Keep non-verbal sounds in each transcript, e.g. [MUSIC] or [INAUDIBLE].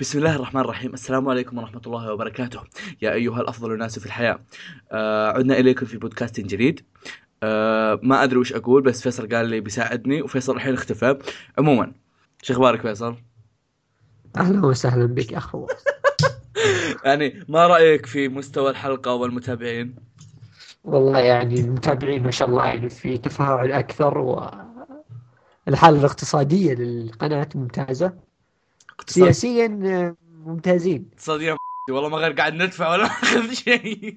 بسم الله الرحمن الرحيم. السلام عليكم ورحمة الله وبركاته. يا أيها الأفضل الناس في الحياة. آه عدنا إليكم في بودكاست جديد. آه ما أدري وش أقول بس فيصل قال لي بيساعدني وفيصل الحين اختفى. عموما شو أخبارك فيصل؟ أهلا وسهلا بك يا اخو [LAUGHS] يعني ما رأيك في مستوى الحلقة والمتابعين؟ والله يعني المتابعين ما شاء الله يعني في تفاعل أكثر والحالة الاقتصادية للقناة ممتازة. اقتصاد سياسيا آه، ممتازين. اقتصاديا [LAUGHS] والله ما غير قاعد ندفع ولا [LAUGHS] ناخذ شيء.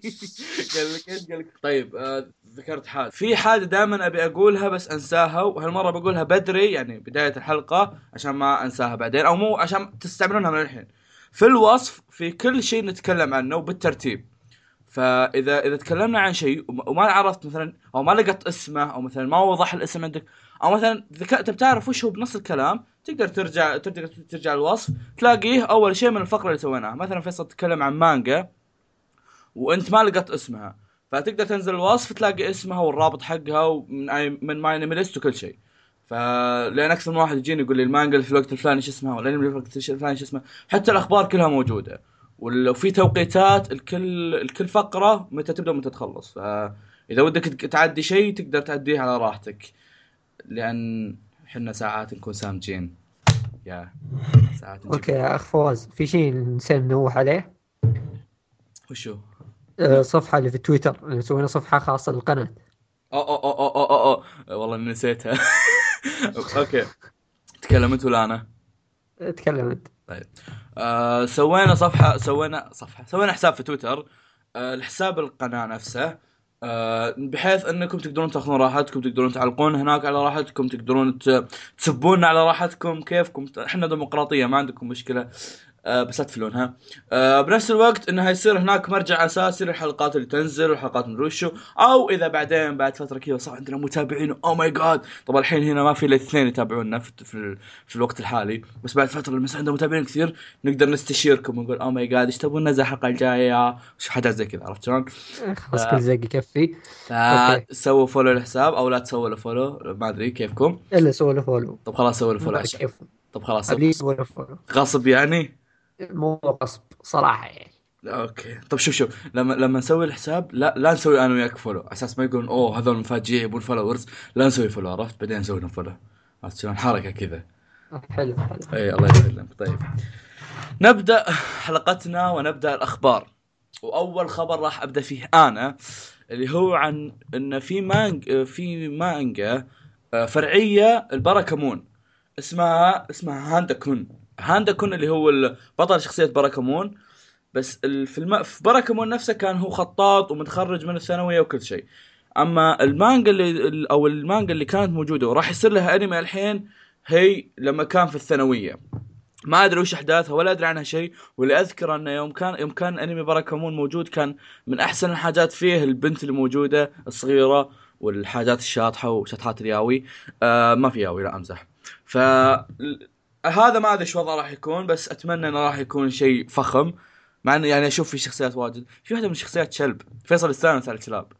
قال لك إيش؟ قال لك طيب آه ذكرت حاجة. في حاجة دائما أبي أقولها بس أنساها وهالمرة بقولها بدري يعني بداية الحلقة عشان ما أنساها بعدين أو مو عشان تستعملونها من الحين. في الوصف في كل شيء نتكلم عنه بالترتيب. فاذا إذا تكلمنا عن شيء وما عرفت مثلا أو ما لقيت اسمه أو مثلا ما وضح الاسم عندك أو مثلا اذا ك- تبي تعرف وش هو بنص الكلام تقدر ترجع ترجع ترجع الوصف تلاقيه أول شيء من الفقرة اللي سويناها. مثلا فيصل تتكلم عن مانجا وأنت ما لقيت اسمها. فتقدر تنزل الوصف تلاقي اسمها والرابط حقها ومن من My List وكل شيء. فلان أكثر من واحد يجيني يقول لي المانجا في الوقت الفلاني شو اسمها والأنمي في الوقت الفلاني شو اسمه حتى الأخبار كلها موجودة. وفي توقيتات الكل الكل فقرة متى تبدأ ومتى تخلص. فاذا ودك تعدي شيء تقدر تعديه على راحتك. لأن إحنا ساعات نكون سامجين. يا ساعات نجيب- okay يا أخ فواز في شيء نسينا ننوه عليه؟ وشو؟ آه، صفحة اللي في تويتر سوينا صفحة خاصة للقناه أو أو أو أو أو أو. أو. والله نسيتها. [LAUGHS] okay. تكلمت ولا أنا؟ تكلم انت آه سوينا صفحة سوينا صفحة سوينا حساب في تويتر آه لحساب القناة نفسه آه بحيث إنكم تقدرون تاخذون راحتكم تقدرون تعلقون هناك على راحتكم تقدرون تسبون على راحتكم كيفكم؟ إحنا ديمقراطية ما عندكم مشكلة. آه بس لا تفلونها آه بنفس الوقت انها يصير هناك مرجع اساسي للحلقات اللي تنزل والحلقات مدري وشو أو إذا بعدين بعد فترة كذا صار عندنا متابعين oh my god طبعا الحين هنا ما في إلا اثنين يتابعونا في, في, في الوقت الحالي. بس بعد فترة لما يصير عندنا متابعين كثير نقدر نستشيركم ونقول oh my god إيش تبون؟ ننزل الحلقة الجاية. حاجات زي كذا عرفت شلون؟ خلاص آه. كل زق يكفي. فسووا follow الحساب أو لا تسووا له follow ما أدري كيفكم. إلا سووا له follow طب خلاص سووا له follow طب خلاص. غصب يعني. مو غصب صراحة يعني. okay. طب شوف شوف. لما لما نسوي الحساب لا لا نسوي أنا وياك follow على أساس ما يقولون أوه هذول مفاجئين يبون followers لا نسوي follow عرفت؟ بعدين نسوي لهم follow عرفت شلون؟ حركة كذا. حلو حلو. إي الله يسلمك. طيب. نبدأ حلقتنا ونبدأ الأخبار. وأول خبر راح أبدأ فيه أنا اللي هو عن إن في مانج... في مانجا آه، فرعية الباراكامون اسمها اسمها هاندا كون. هاندا كون اللي هو بطل شخصية باراكامون. بس في الم... في باراكامون نفسه كان هو خطاط ومتخرج من الثانوية وكل شيء. أما المانجا اللي ال- أو المانجا اللي كانت موجودة وراح يصير لها انمي الحين هي لما كان في الثانوية. ما أدري وش أحداثها ولا أدري عنها شيء واللي أذكر أنه يوم كان يوم كان انمي باراكامون موجود كان من أحسن الحاجات فيه البنت اللي موجوده الصغيرة والحاجات الشاطحة وشطحات الياوي آه ما في ياوي لا أمزح. ف هذا ما أدري إيش وضعه راح يكون بس أتمنى إنه راح يكون شيء فخم. مع إنه يعني أشوف في شخصيات واجد. في واحدة من الشخصيات شلب. فيصل يستانس على الكلاب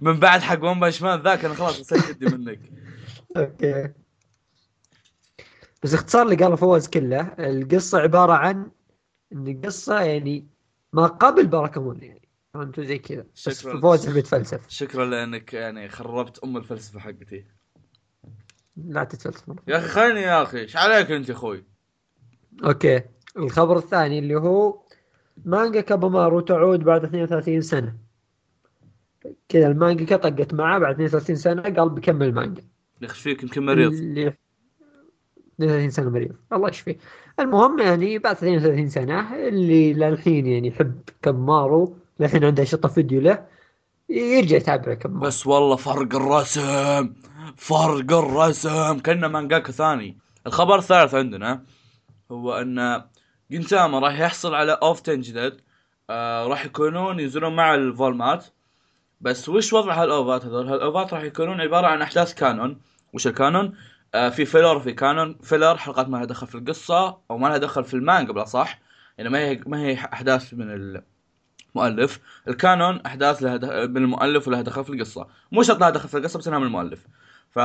من بعد حق ون بانش مان ذاك أنا خلاص غسلت يدي منك. okay. بس اختصار اللي قاله فواز كله القصة عبارة عن إن قصة يعني ما قبل باراكامون يعني فهمتوا زي كذا. شكراً. فواز يحب يتفلسف. شكرا لأنك يعني خربت أم الفلسفة حقتي. لا تتفلسف. يا أخي خليني يا أخي. إيش عليك أنت أخوي؟ أوكي. الخبر الثاني اللي هو مانجا كابامارو تعود بعد 32 سنة. كذا المانجا طقت معه بعد 32 سنة قال بكمل مانجا. يا أخي فيك يمكن مريض. اللي 32 سنة مريض. الله يشفيه. المهم يعني بعد 32 سنة اللي للحين يعني يحب كمارو للحين عنده شطة فيديو له يرجع يتابع كمارو بس والله فرق الرسم. فرق الرسم. كانه مانجاكا ثاني. الخبر الثالث عندنا هو أن جنتاما راح يحصل على اوفتين جدد. آه راح يكونون ينزلون مع ال volumeات. بس وش وضع هالأوفات هذول؟ هالأوفات راح يكونون عبارة عن أحداث canon. وش ال canon؟ آه في filler وفي canon. filler حلقات ما لها دخل في القصة أو ما لها دخل في المانجا بالاصح يعني ما هي ما هي أحداث من المؤلف. ال canon أحداث لها من المؤلف ولها دخل في القصة. مو شرط لها دخل في القصة بس إنها من المؤلف. ف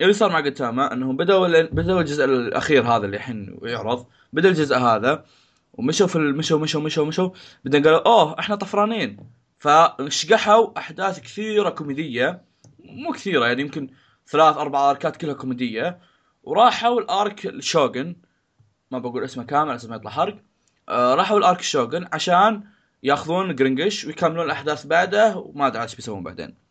اللي صار مع جنتاما إنهم بدأوا بدأوا الجزء الأخير هذا اللي الحين يعرض. بدأ الجزء هذا ومشوا في مشوا مشوا مشوا مشوا. بعدين قالوا أوه إحنا طفرانين. فشقحوا أحداث كثيرة كوميدية. مو كثيرة يعني يمكن ثلاث أربع أركات كلها كوميدية. وراحوا الأرك الشوغن ما بقول اسمه كامل عشان ما يطلع حرق. آه راحوا الأرك الشوغن عشان ياخذون جرينجش ويكملون الأحداث بعده وما أدري إيش بيسوون بعدين.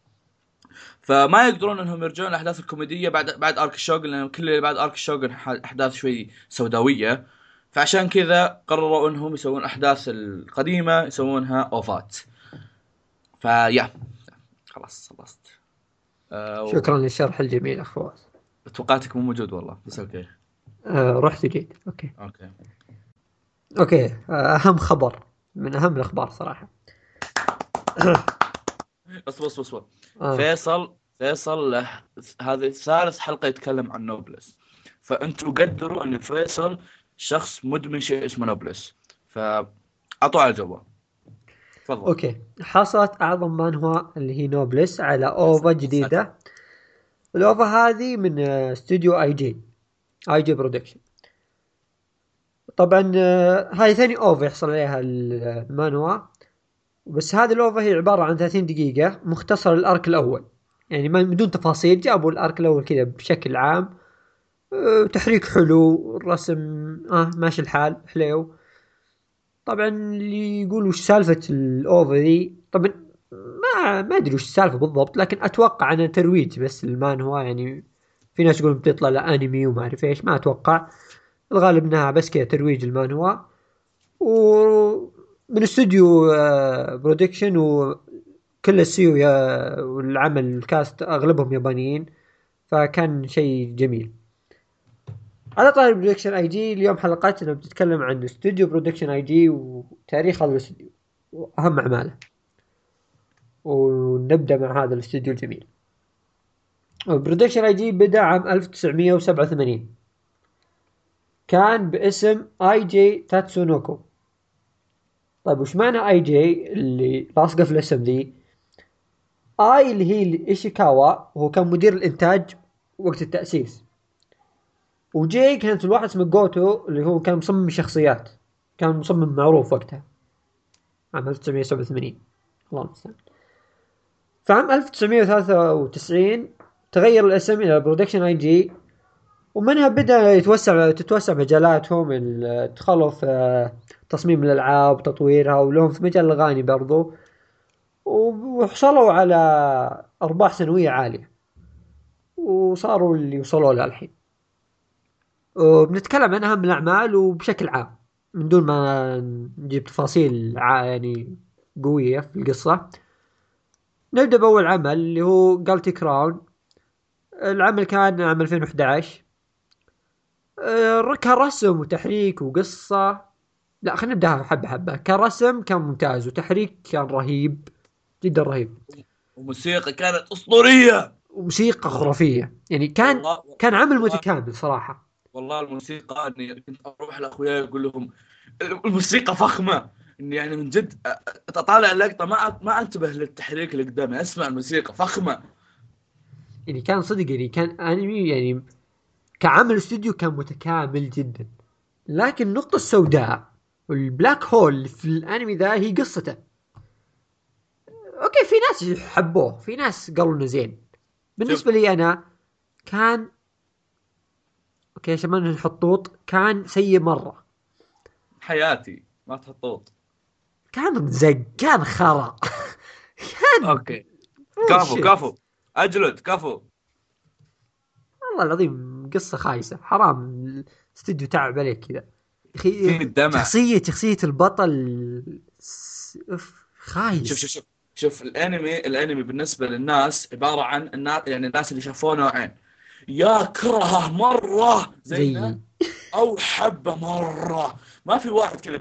فما يقدرون إنهم يرجعون الاحداث الكوميدية بعد بعد ارك الشوغن لأن كل اللي بعد ارك الشوغن أحداث شوي سوداوية. فعشان كذا قرروا إنهم يسوون الاحداث القديمة يسوونها اوفات فيا خلاص خلصت. أه و... شكرا للشرح الجميل اخ توقعتك مو موجود والله بس أوكي. أه رحت وجيت أوكي. أوكي. okay. آه، أهم خبر من أهم الأخبار صراحة. اصبر اصبر اصبر آه. فيصل فيصل له هذه ثالث حلقة يتكلم عن نوبلس. فانتم قدروا أن فيصل شخص مدمن شيء اسمه نوبلس. فاعطوا على الجو تفضل. أوكي. حصلت أعظم مانهوا اللي هي نوبلس على أوفا جديدة. الأوفا هذه من استوديو آي جي. آي جي برودكشن. طبعا آه، هاي ثاني أوفا يحصل عليها المانهوا بس هذه الأوفا هي عبارة عن 30 دقيقة مختصر ال arc الأول. يعني ما بدون تفاصيل جابوا ال arc الأول كذا بشكل عام. أه، تحريك حلو الرسم آه ماشي الحال حليو طبعا اللي يقول وش سالفة الأوفا ذي طبعا ما ما أدري وش السالفة بالضبط لكن أتوقع أنه ترويج بس المانهوا يعني في ناس يقولون بتطلع له انمي وما أعرف إيش ما أتوقع. الغالب إنها بس كذا ترويج المانهوا. ومن استوديو برودكشن وكل السييو والعمل ال cast أغلبهم يابانيين فكان شيء جميل. على طاري برودكشن آي جي اليوم حلقتنا بتتكلم عن استوديو برودكشن آي جي وتاريخ هذا الاستوديو وأهم أعماله. ونبدأ مع هذا الاستوديو الجميل. برودكشن آي جي بدأ عام 1987 كان باسم آي جي تاتسونوكو. طيب وش معنى آي جي اللي لاصقة في الاسم ذي؟ اي اللي هي إيشيكاوا وهو كان مدير الإنتاج وقت التأسيس. وجي كانت الواحد اسمه جوتو اللي هو كان مصمم الشخصيات كان مصمم معروف وقتها. عام 1987 الله المستعان. فعام 1993 تغير الاسم إلى برودكشن اي جي ومنها بدأ يتوسع تتوسع مجالاتهم دخلوا في تصميم الألعاب تطويرها ولهم في مجال الأغاني برضو. وحصلوا على أرباح سنوية عالية. وصاروا اللي وصلوا له الحين. وبنتكلم عن أهم الأعمال وبشكل عام. من دون ما نجيب تفاصيل يعني قوية في القصة. نبدأ بأول عمل اللي هو جالتي كراون العمل كان عام 2011 آه، كرسم وتحريك وقصة. لا خلينا نبدأها حبة حبة. كرسم كان ممتاز وتحريك كان رهيب. جدا رهيب. وموسيقى كانت أسطورية. وموسيقى خرافية. يعني كان كان عمل متكامل صراحة. والله الموسيقى أني كنت أروح لأخوياي أقول لهم الموسيقى فخمة. إني يعني من جد أطالع اللقطة ما ما أنتبه للتحريك اللي قدامي أسمع الموسيقى فخمة. يعني كان صدق يعني كان أنمي يعني كعمل استوديو كان متكامل جدا. لكن النقطة السوداء وال black hole في الأنمي ذا هي قصته. أوكي في ناس حبوه في ناس قالوا إنه زين. بالنسبة لي أنا كان okay عشان ما نحطوط كان سيء مرة. حياتي ما تحطوط كان زق كان خرا. [LAUGHS] كان okay. كفو كفو أجلد كفو والله العظيم قصة خايسة. حرام الاستديو تعب عليك كذا. أخي شخصية شخصية البطل خايس شوف شوف شوف. شوف الانمي الانمي بالنسبة للناس عبارة عن الناس يعني الناس اللي شافوه نوعين. يا كرهه مرة زينا أو حبة مرة. ما في واحد كذا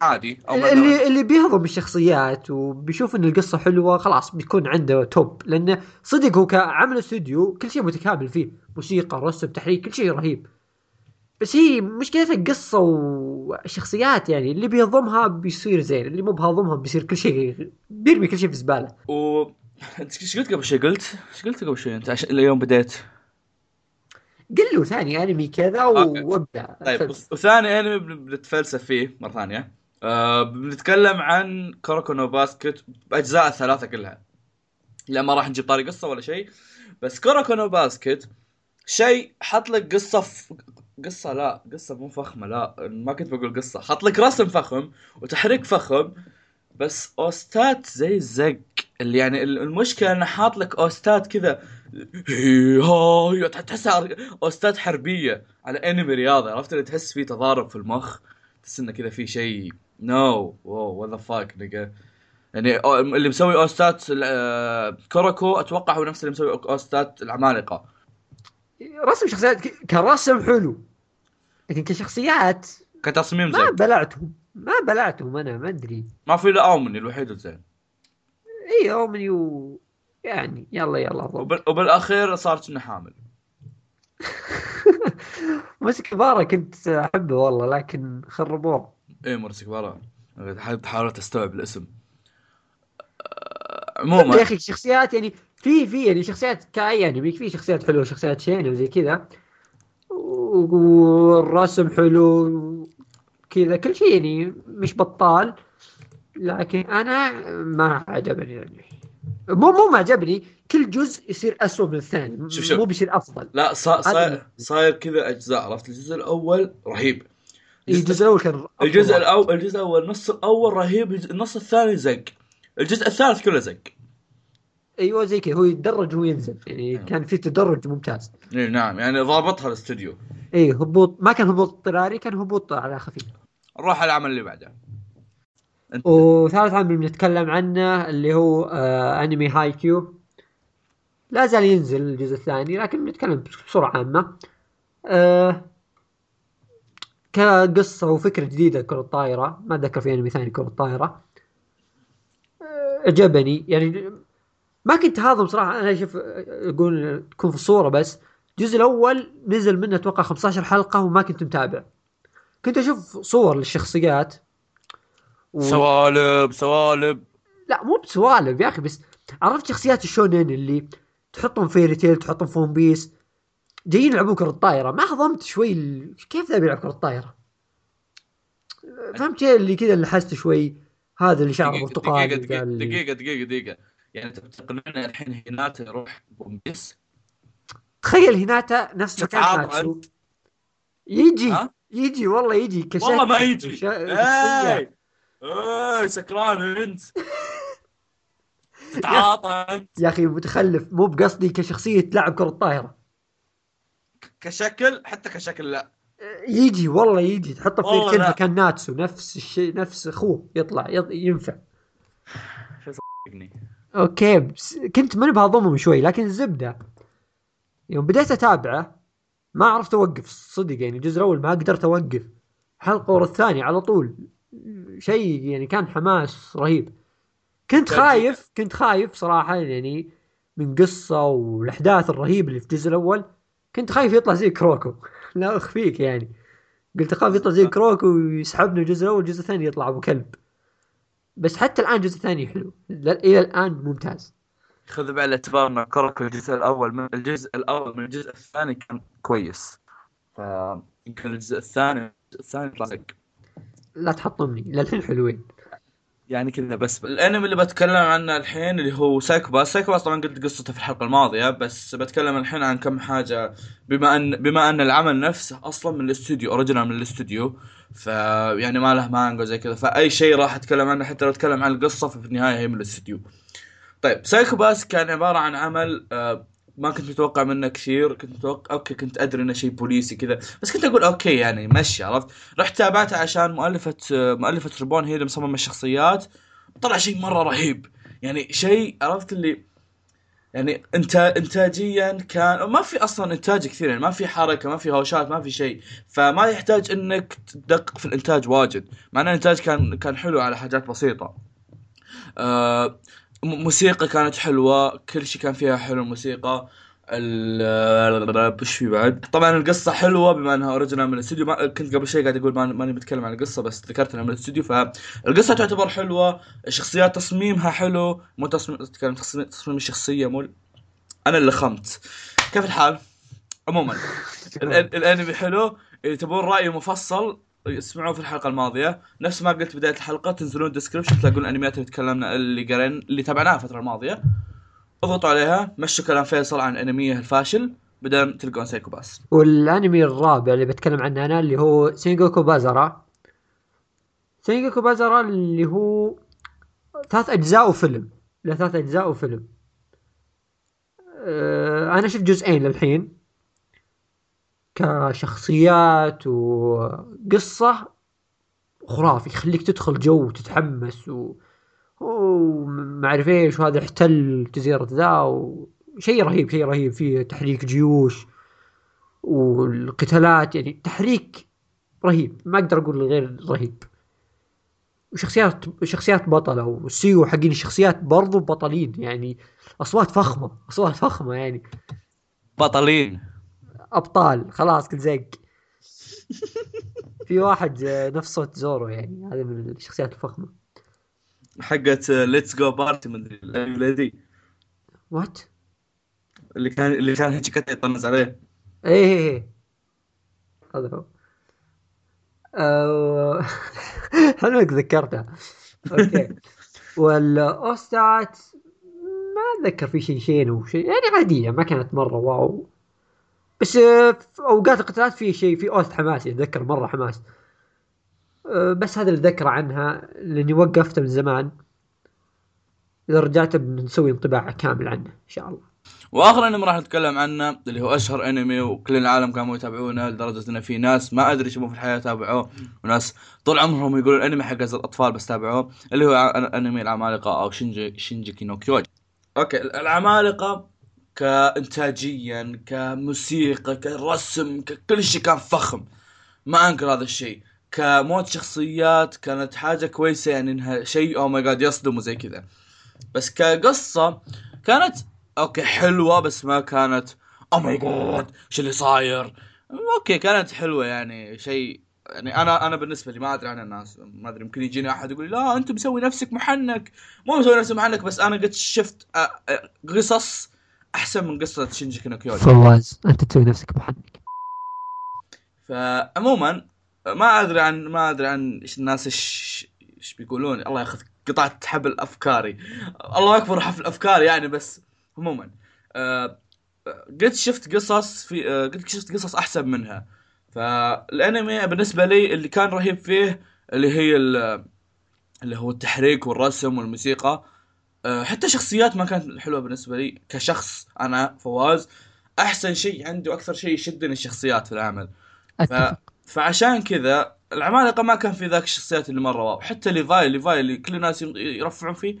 عادي أو اللي اللي بيهضم الشخصيات وبيشوف إن القصة حلوة خلاص بيكون عنده توب. لأنه صدق هو كعمل استوديو كل شيء متكامل فيه. موسيقى رسم تحريك كل شيء رهيب. بس هي مشكلتها القصة والشخصيات يعني اللي بيهضمها بيصير زين اللي مو بهاضمها بيصير كل شيء بيرمي كل شيء في الزباله و أنت إيش قلت قبل شوي؟ قلت؟ إيش قلت قبل شوي أنت؟ عشان اليوم بديت. قل له ثاني أنمي كذا okay. وابدأ. طيب وثاني أنمي بن- بنتفلسف فيه مرة ثانية. آه بنتكلم عن كوروكونو باسكت باجزاء الثلاثة كلها. لا ما راح نجيب طاري قصة ولا شيء. بس كوروكونو باسكت شيء حط لك قصة ف... قصة لا قصة مو فخمة لا ما كنت بقول قصة. حط لك رسم فخم وتحريك فخم بس OSTات زي الزق. اللي يعني ال- المشكلة إنه حاط لك OSTات كذا تحسها OSTات حربية على انمي رياضي عرفت اللي تحس فيه تضارب في المخ؟ تحس إنه كذا في شيء. no wow what the fuck nigga يعني اللي مسوي OSTات آه، كوروكو أتوقع هو نفس اللي مسوي OSTات العمالقة. رسم شخصيات كرسم حلو لكن كشخصيات كتصميم ما زين. بلعتهم ما بلعتهم أنا ما أدري. ما في إلا أومني الوحيد الزين. إي أومني و يعني يلا يلا. وبال... وبالأخير صارت انه حامل. [LAUGHS] بس كبارة كنت أحبه والله لكن خربوه. إيه مرسي كبارة. حاولت أستوعب الاسم. يا عموما أخي شخصيات يعني في في يعني شخصيات كاي يعني في شخصيات حلوة شخصيات شينة وزي كذا. والرسم حلو كذا كل شيء يعني مش بطال لكن أنا ما عجبني يعني. مو مو ما عجبني. كل جزء يصير اسوء من الثاني. شوف شوف. مو بيصير أفضل. لا صا- صاير صاير كذا أجزاء عرفت؟ الجزء الأول رهيب. إيه، الجزء الأول كان الجزء. الأول الجزء الأول النص الأول رهيب النص الثاني زق الجزء الثالث كله زق أيوه زي كذا. هو يتدرج وهو ينزل. يعني أيوة. كان في تدرج ممتاز. اي نعم. يعني ضابطها الاستوديو اي هبوط. ما كان هبوط اضطراري كان هبوط على خفيف. نروح على العمل اللي بعده. أنت. وثالث عمل بنتكلم عنه اللي هو آه أنمي هاي كيو لا زال ينزل الجزء الثاني لكن بنتكلم بصورة عامة. آه كقصة وفكرة جديدة كرة الطائرة. ما أتذكر في أنمي ثاني كرة الطائرة. آه عجبني يعني ما كنت هذا بصراحة أنا أشوف أقول تكون في الصورة بس. الجزء الأول نزل منه أتوقع 15 حلقة وما كنت متابع. كنت أشوف صور للشخصيات. و... سوالف سوالف. لا مو بسوالف يا أخي بس عرفت شخصيات الشونين اللي تحطهم في فيري تيل تحطهم في ون بيس. جايين يلعبون كرة طايرة. ما هضمت شوي ال... كيف ذا بيلعب كرة طايرة؟ فهمت شيء اللي كذا اللي حسته شوي. هذا اللي شعره برتقالي دقيقة دقيقة, دقيقة دقيقة دقيقة. يعني تبي تقنعني الحين هيناتا يروح بومبيس تخيل هناتا نفس مكان؟ يجي ها؟ يجي والله يجي كشكل والله ما يجي. شخصية. اي اي سكران أنت. [LAUGHS] تتعاطى أنت. يا أخي متخلف مو بقصدي كشخصية لاعب كرة طايرة كشكل؟ حتى كشكل لا. يجي والله يجي. تحطه في لا. مكان ناتسو. نفس الشيء نفس أخوه. يطلع يط- ينفع. صدقني. أوكي بس كنت ماني بهضمهم شوي لكن الزبده يوم بديت أتابعه ما عرفت أوقف صدق يعني الجزء الأول ما قدرت أوقف. حلقه ورا الثانية على طول شيء يعني كان حماس رهيب. كنت طيب. خايف كنت خايف صراحة يعني من قصة والأحداث الرهيبة اللي في الجزء الأول. كنت خايف يطلع زي كروكو. [LAUGHS] لا أخفيك يعني. قلت أخاف يطلع زي كروكو ويسحبنا الجزء الأول الجزء الثاني يطلع أبو كلب. بس حتى الآن الجزء الثاني حلو. إلى الآن ممتاز. خذ بعين الاعتبار إن كوروكو الجزء الأول من الجزء الأول من الجزء الثاني كان كويس. ف يمكن الجزء الثاني الجزء الثاني لا تحطمني للحين حلوين. يعني كذا بس. الانمي اللي بتكلم عنه الحين اللي هو سايكو باس سايكو باس طبعا قلت قصته في الحلقة الماضية بس بتكلم الحين عن كم حاجة. بما ان بما أن العمل نفسه أصلا من الاستوديو original من الاستوديو ف يعني ما له مانجا زي كذا. فأي شيء راح أتكلم عنه حتى لو أتكلم عن القصة ففي النهاية هي من الاستوديو. طيب سايكو باس كان عبارة عن عمل آه، ما كنت متوقع منه كثير كنت متوقع okay كنت أدري إنه شيء بوليسي كذا بس كنت أقول okay يعني مشي عرفت؟ رحت تابعته عشان مؤلفه مؤلفة ريبون هي اللي مصممة الشخصيات. طلع شيء مرة رهيب. يعني شيء عرفت اللي يعني انت انتاجيا كان ما في أصلا إنتاج كثير يعني ما في حركة ما في هوشات ما في شيء. فما يحتاج إنك تدقق في الإنتاج واجد. مع إن الإنتاج كان كان حلو على حاجات بسيطة. م- موسيقى كانت حلوة كل شيء كان فيها حلو الموسيقى ال- وش في بعد؟ طبعا القصة حلوة بما إنها original من الاستوديو ما كنت قبل شوي قاعد أقول ماني بتكلم عن القصة بس ذكرت انها من الاستوديو فالقصة تعتبر حلوة الشخصيات تصميمها حلو مو تصميم اتكلم تصميم, تصميم الشخصية مو أنا اللي خمت كيف الحال؟ عموما الأنمي حلو إذا تبون رأي مفصل اسمعوه في الحلقة الماضية. نفس ما قلت بداية الحلقة تنزلون description تلاقون الانميات اللي تكلمنا اللي قلنا اللي تابعناها الفترة الماضية. اضغطوا عليها مشوا كلام فيصل عن انميه الفاشل بعدين تلقون سايكو باس. والانمي الرابع اللي بتكلم عنه أنا اللي هو سينجوكو بازارا. سينجوكو بازارا اللي هو ثلاث أجزاء وفيلم. له ثلاث أجزاء وفيلم. أه أنا شفت جزئين للحين. كشخصيات وقصة خرافي يخليك تدخل جو وتتحمس و وما أعرف إيش وهذا احتل جزيرة ذا وشيء رهيب شيء رهيب فيه تحريك جيوش والقتالات يعني تحريك رهيب ما أقدر أقول غير رهيب. وشخصيات شخصيات بطلة والسيو حقين الشخصيات برضو بطلين يعني أصوات فخمة أصوات فخمة يعني. بطلين. أبطال. خلاص كل زق [LAUGHS] في واحد آه، نفس صوت زورو يعني. هذا من الشخصيات الفخمة. حقت ليتس جو بارتي مدري الانمي ذي وات اللي كان اللي كان هيجي يطنز عليه. إيه إيه إيه. هذا هو. حلو انك ذكرتها okay. [LAUGHS] وال OST ات ما أتذكر في شيء شين وشيء يعني عادية ما كانت مرة wow. بس آه، في أوقات القتالات في شيء في OST حماسي أتذكر مرة حماس. آه، بس هذا اللي ذكره عنها لأني وقفته من زمان. إذا رجعت بنسوي انطباع كامل عنه إن شاء الله. وآخر أنمي راح نتكلم عنه اللي هو أشهر أنمي وكل العالم كانوا يتابعونه لدرجة إن في ناس ما أدري شو في الحياة تابعوه وناس طول عمرهم يقولون الانمي حق الأطفال بس تابعوه اللي هو أنمي العمالقة أو شينجي شينجيكي نو كيوجي. okay العمالقة كإنتاجية كموسيقى كرسم ككل شيء كان فخم. ما أنكر هذا الشيء. كموت شخصيات كانت حاجة كويسة يعني إنها شيء oh my God يصدم وزي كذا. بس كقصة كانت okay حلوة بس ما كانت oh my God شو اللي صاير؟ okay كانت حلوة يعني شيء يعني أنا أنا بالنسبة لي ما أدري عن الناس ما أدري ممكن يجيني أحد يقول لا أنت مسوي نفسك محنك. مو مسوي نفسك محنك بس أنا قد شفت آه، آه، قصص أحسن من قصة شينجي نو كيوجي فواز أنت تسوي نفسك محنك فعموما ما أدري عن ما أدري عن إيش الناس إيش إيش بيقولون. الله ياخذ قطعة حبل أفكاري. الله اكبر حفل افكار يعني بس عموما آه قد شفت قصص في آه قد شفت قصص أحسن منها. فالأنمي بالنسبة لي اللي كان رهيب فيه اللي هي ال- اللي هو التحريك والرسم والموسيقى. حتى شخصيات ما كانت حلوة بالنسبة لي. كشخص أنا فواز أحسن شيء عندي وأكثر شيء يشدني الشخصيات في العمل. ف... فعشان كذا العمالقة ما كان في ذاك الشخصيات اللي مرة wow. حتى ليفاي ليفاي اللي كل الناس يرفعون فيه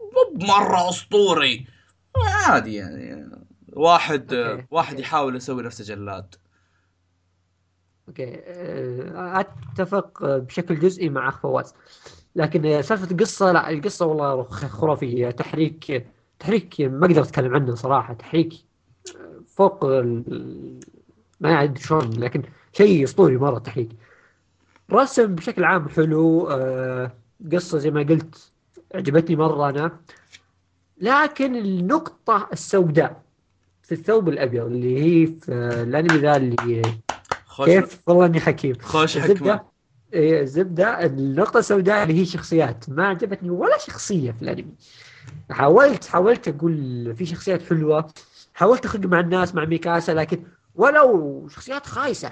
مو مره أسطوري. عادي يعني. واحد okay، واحد okay. يحاول يسوي نفسه جلاد. okay آه، أتفق بشكل جزئي مع اخ فواز. لكن سالفة القصة لا القصة والله خرافية. تحريك تحريك ما أقدر أتكلم عنه صراحة. تحريك فوق ال- ما ادري شلون لكن شيء أسطوري مرة تحريك. رسم بشكل عام حلو. آه، قصة زي ما قلت عجبتني مرة أنا. لكن النقطة السوداء في الثوب الأبيض اللي هي في الأنمي ذا اللي خوش كيف؟ والله إني حكيم. خوش حكمة. إيه، الزبدة النقطة السوداء اللي هي شخصيات. ما عجبتني ولا شخصية في الأنمي. حاولت حاولت أقول في شخصيات حلوة حاولت أخرج مع الناس مع ميكاسا لكن ولو شخصيات خايسة.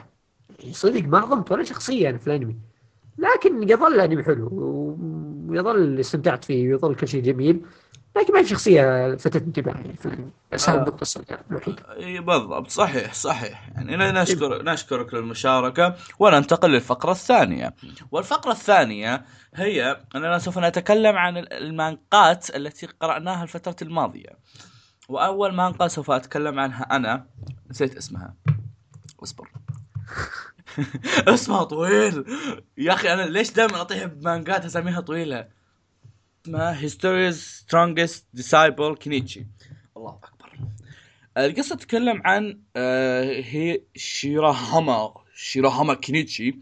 صدق ما ظلمت ولا شخصية أنا في الأنمي. لكن يظل الأنمي حلو ويظل استمتعت فيه ويظل كل شيء جميل. لكن ما في شخصية لفتت انتباهي في الأنمي. بس هذه آه. النقطة السوداء الوحيدة. اي بالضبط. صحيح صحيح. نشكر نشكرك للمشاركة وننتقل للفقرة الثانية. والفقرة الثانية هي أننا سوف نتكلم عن ال- المانقات التي قرأناها الفترة الماضية. وأول مانقا سوف أتكلم عنها أنا. نسيت اسمها. اصبر. [LAUGHS] اسمها طويل. يا أخي أنا ليش دائما أطيح بمانقات أساميها طويلة؟ اسمها History's Strongest Disciple كينيتشي الله أكبر. القصة تتكلم عن آه، هي شيراهاما شيراهاما كينيتشي.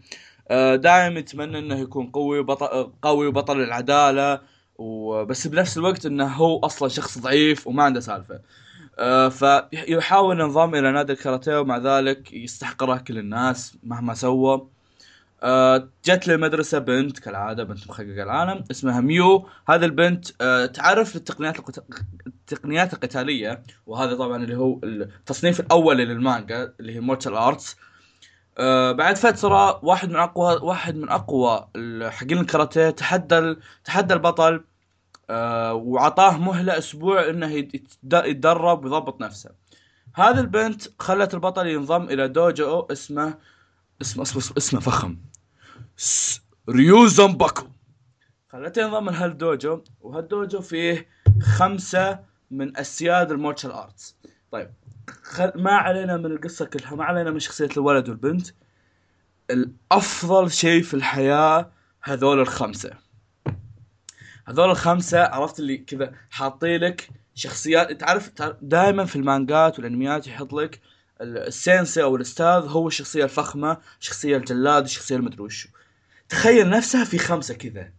آه، دائما يتمنى إنه يكون قوي وبطل قوي وبطل العدالة وبس بنفس الوقت إنه هو أصلا شخص ضعيف وما عنده سالفة. آه فيحاول ينضم إلى نادي الكاراتيه ومع ذلك يستحقره كل الناس مهما سوى. جت للمدرسة بنت كالعادة بنت محققة العالم اسمها ميو. هذه البنت تعرف للتقنيات القت... التقنيات القتالية وهذا طبعا اللي هو التصنيف الأولي للمانجا اللي هي martial arts آه بعد فترة واحد من أقوى واحد من أقوى حقين الكاراتيه تحدى. تحدى البطل آه وعطاه مهلة أسبوع إنه يتدرب ويضبط نفسه. هذه البنت خلت البطل ينضم إلى دوجو اسمه اسمه اسمه اسمه فخم. ريو زامباكو خلته ينضم لهالدوجو وهالدوجو فيه خمسة من اسياد ال martial arts. طيب خل... ما علينا من القصة كلها ما علينا من شخصية الولد والبنت. الأفضل شيء في الحياة هذول الخمسة. هذول الخمسة عرفت اللي كذا حاطين لك شخصيات. تعرف دائما في المانجات والأنميات يحط لك السينسي أو الأستاذ هو الشخصية الفخمة الشخصيه الجلاد الشخصيه المدري وشو تخيل نفسها في خمسة كذا.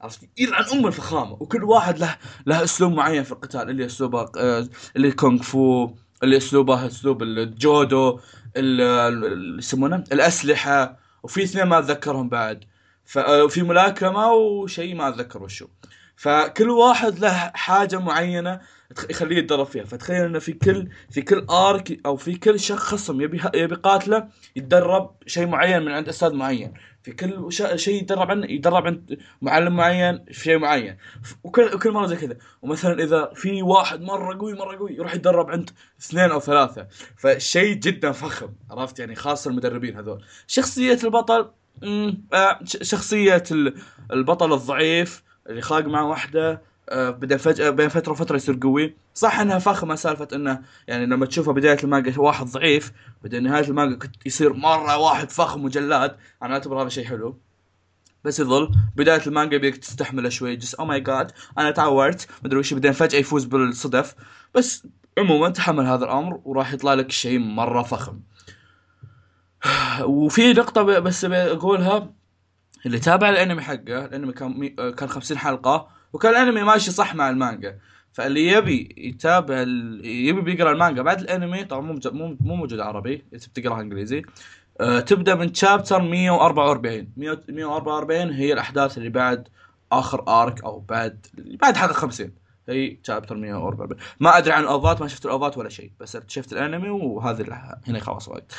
عرفت؟ يلعن ام الفخامة وكل واحد له له أسلوب معين في القتال اللي أسلوبه آه، اللي كونغ فو اللي أسلوبه أسلوب الجودو اللي يسمونه؟ الأسلحة وفي اثنين ما أتذكرهم بعد. آه، ملاكمة وشيء ما أتذكر وشو. فكل واحد له حاجة معينة يخليه يتدرب فيها. فتخيل إنه في كل في كل ارك أو في كل شخص خصم يبي يبي قاتله يتدرب شيء معين من عند أستاذ معين. في كل شيء يتدرب عنه يتدرب عند معلم معين في شيء معين. وكل كل مرة زي كذا. ومثلا إذا في واحد مرة قوي مرة قوي يروح يتدرب عند اثنين أو ثلاثة. فشيء جدا فخم عرفت؟ يعني خاصة المدربين هذول. شخصية البطل آه، شخصية البطل الضعيف اللي خاق مع واحدة آه، بدا فجاه بين فترة وفترة يصير قوي. صح إنها فخمة سالفة إنه يعني لما تشوفها بداية المانجا واحد ضعيف بعدين نهاية المانجا يصير مرة واحد فخم وجلاد. أنا أعتبر هذا شيء حلو. بس يظل بداية المانجا يبيك تستحمله شوي. jeez oh my God أنا تعورت. مدري وش بعدين فجأة يفوز بالصدف. بس عموما تحمل هذا الأمر وراح يطلع لك شيء مرة فخم. [SIGHS] وفي نقطة بس بقولها. اللي تابع الانمي حقه الانمي كان مي... كان 50 حلقة وكان الانمي ماشي صح مع المانجا. فاللي يبي يتابع ال... يبي بيقرأ المانجا. بعد الانمي طبعا مو مو مو موجود عربي تبي تقراها إنجليزي أه تبدأ من تشابتر 144 144 هي الأحداث اللي بعد آخر ارك أو بعد بعد حلقة 50 هي تشابتر 144 ما أدري عن الأوفات ما شفت الأوفات ولا شيء بس شفت الانمي وهذه هنا خلاص وقت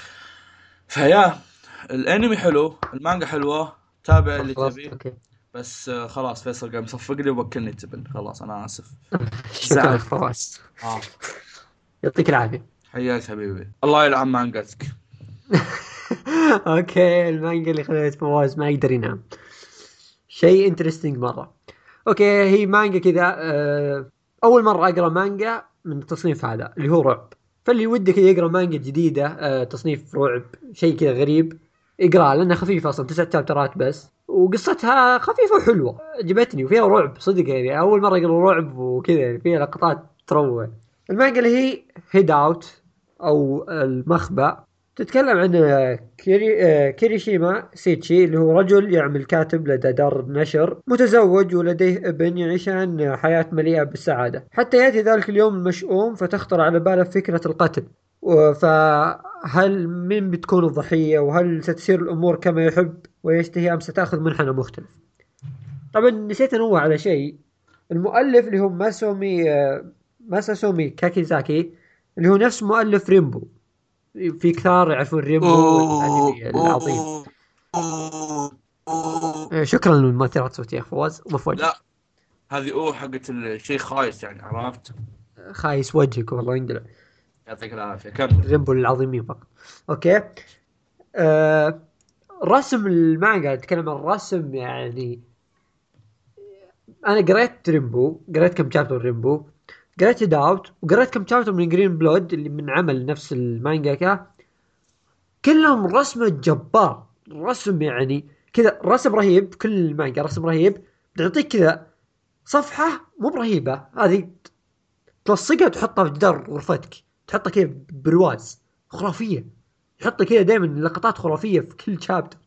فيا الانمي حلو المانجا حلوة تابع اللي تبي بس آه، خلاص فيصل قام يصفق لي ووكلني تبن خلاص أنا آسف. [LAUGHS] شكرا فواز آه. يعطيك العافية. حياك حبيبي. الله يلعن مانجتك [LAUGHS] okay المانجا اللي خليت فواز ما يقدر ينام. شيء interesting مرة. okay هي مانجا كذا آه، أول مرة أقرأ مانجا من التصنيف هذا اللي هو رعب. فاللي وده كذا يقرأ مانجا جديدة تصنيف رعب شيء كذا غريب إقرأ لأنها خفيفة أصلا تسع chapter ات بس. وقصتها خفيفة وحلوة. عجبتني وفيها رعب صدق يعني. أول مرة اقرا رعب وكذا يعني فيها لقطات تروع. المانجا اللي هي Hideout أو المخبأ تتكلم عن كيري كيريشيما سيتشي اللي هو رجل يعمل كاتب لدى دار نشر متزوج ولديه ابن يعيشان حياة مليئة بالسعادة. حتى يأتي ذلك اليوم المشؤوم فتخطر على باله فكرة القتل. فهل من بتكون الضحية؟ وهل ستسير الأمور كما يحب ويشتهي أم ستأخذ منحنى مختلف؟ طبعا نسيت أنوه على شيء. المؤلف اللي هو ماسومي ماساسومي كاكيزاكي اللي هو نفس مؤلف Rainbow. في كثار يعرفون Rainbow العظيم. شكرا للمؤثرات الصوتية يا فواز مفوج لا هذه أوه حقت الشيء خايس يعني عرفت؟ خايس وجهك والله ينقلع. يعطيك العافية. كمل. ريمبو العظيمين فقط. okay. آه رسم المانجا أتكلم عن الرسم يعني أنا قريت Rainbow قريت كم chapter Rainbow قريت Hideout وقريت كم chapter من Green Blood اللي من عمل نفس المانجاكا. كلهم رسمة جبار. رسم يعني كذا رسم رهيب كل المانجا رسم رهيب. تعطيك كذا صفحة مو برهيبة هذه تلصقها وتحطها في جدار غرفتك. تحطها كذا برواز خرافية. يحط كذا دائما لقطات خرافية في كل chapter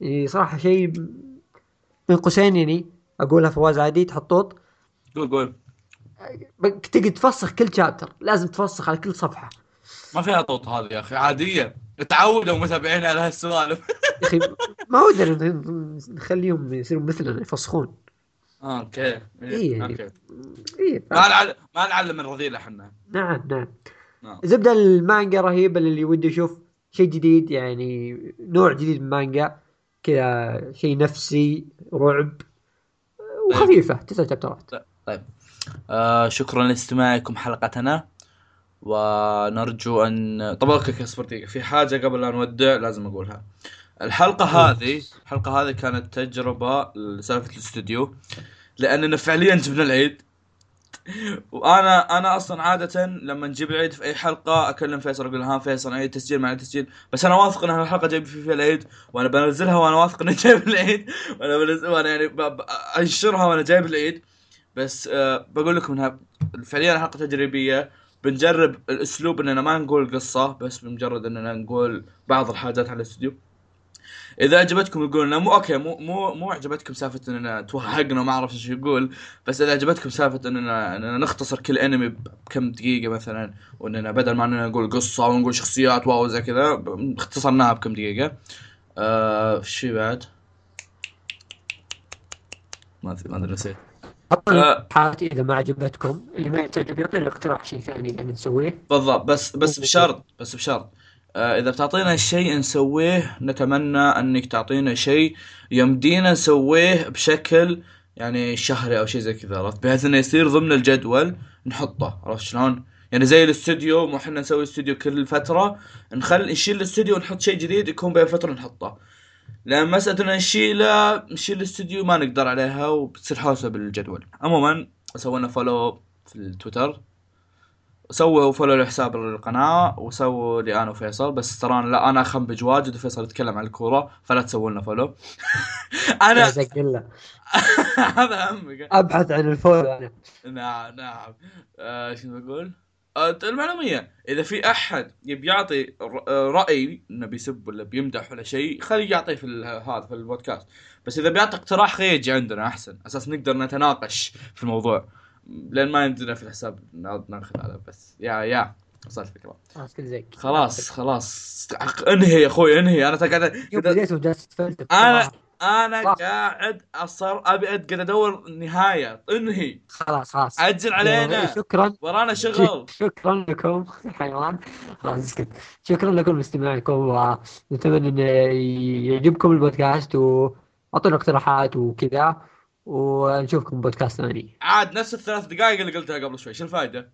يعني صراحة شيء بين قوسين يعني. أقولها فواز عادي تحطوط قول قول. تقعد تفسخ كل chapter لازم تفسخ على كل صفحة. ما فيها طوط هذه يا أخي عادية. تعودوا متابعين على هالسوالف. يا أخي ما ودنا نخليهم يصيرون مثلنا يفسخون. okay. إيه يعني. okay. اي ما نعلم ما نعلم من رذيله إحنا نعم نعم. نعم. زبدة المانجا رهيبة اللي وده يشوف شيء جديد يعني نوع جديد من المانجا كذا شيء نفسي رعب وخفيفة تسع شابترات. آه شكرا لاستماعكم حلقتنا ونرجو ان طب okay اصبر دقيقة. في حاجة قبل لا نودع لازم أقولها. الحلقة هذه الحلقة هذه كانت تجربة لسالفة الاستوديو لأننا فعليا جبنا العيد. وأنا أنا أصلا عادة لما نجيب العيد في أي حلقة أكلم فيصل أقول ها فيصل عيد تسجيل مع تسجيل. بس أنا واثق إن هالحلقة جايب في فيها العيد وأنا بنزلها وأنا واثق اني جايب العيد. وأنا بنزل وأنا يعني أنشرها وأنا جايب العيد. بس آه بقول لكم إنها فعليا حلقة تجريبية. بنجرب الأسلوب إننا ما نقول قصة بس بمجرد إننا نقول بعض الحاجات على الاستوديو. إذا عجبتكم يقول لنا مو okay مو مو مو عجبتكم سالفة إننا توهقنا وما أعرف إيش يقول بس إذا عجبتكم سالفة اننا إننا نختصر كل انمي بكم دقيقة مثلا وإننا بدل ما إننا نقول قصة ونقول شخصيات واو زي كذا اختصرناها بكم دقيقة. آه شي بعد؟ ما ادري ما أدري نسيت. آه. الاقتراحات إذا ما عجبتكم اللي ما تعجب يعطينا اقتراح شيء ثاني يعني نسويه. بالضبط بس بس بشرط بس بشرط. إذا بتعطينا شيء نسويه نتمنى أنك تعطينا شيء يمدينا نسويه بشكل يعني شهري أو شيء زي كذا عرفت؟ بحيث إنه يصير ضمن الجدول نحطه عرفت شلون؟ يعني زي الاستوديو مو إحنا نسوي استوديو كل فترة نخل نشيل الاستوديو ونحط شيء جديد يكون بين فترة نحطه. لأن مساله ان نشيله نشيل الاستوديو ما نقدر عليها وبتصير حوسة بالجدول. عموما سووا لنا follow في التويتر. سووا follow لحساب القناة وسووا لي أنا وفيصل بس ترى لا أنا أخنبج واجد وفيصل يتكلم عن الكورة فلا تسووا لنا follow. [LAUGHS] أنا [LAUGHS] هذا أهم أبحث عن ال follow أنا. نعم نعم. آه شو بقول؟ آه المعلومية إذا في أحد يبي يعطي آه، رأي إنه بيسب ولا بيمدح ولا شيء خليه يعطيه في هذا في البودكاست. بس إذا بيعطي اقتراح خليه يجي عندنا أحسن أساس نقدر نتناقش في الموضوع. لأن ما يمدينا في الحساب نا- ناخذ هذا بس. يا يا. وصلت الفكرة. خلاص خلاص انهي يا أخوي انهي. أنا قاعد أنا أنا. قاعد اصر أبي قاعد أدور نهاية. انهي. خلاص خلاص. عجل علينا. شكرا. ورانا شغل. شكرا لكم. [LAUGHS] حيوان. خلاص اسكت. شكرا لكم لاستماعكم ونتمنى إن يعجبكم البودكاست واعطونا اقتراحات وكذا. ونشوفكم بودكاست ثاني. عاد نفس الثلاث دقائق اللي قلتها قبل شوي شو الفائده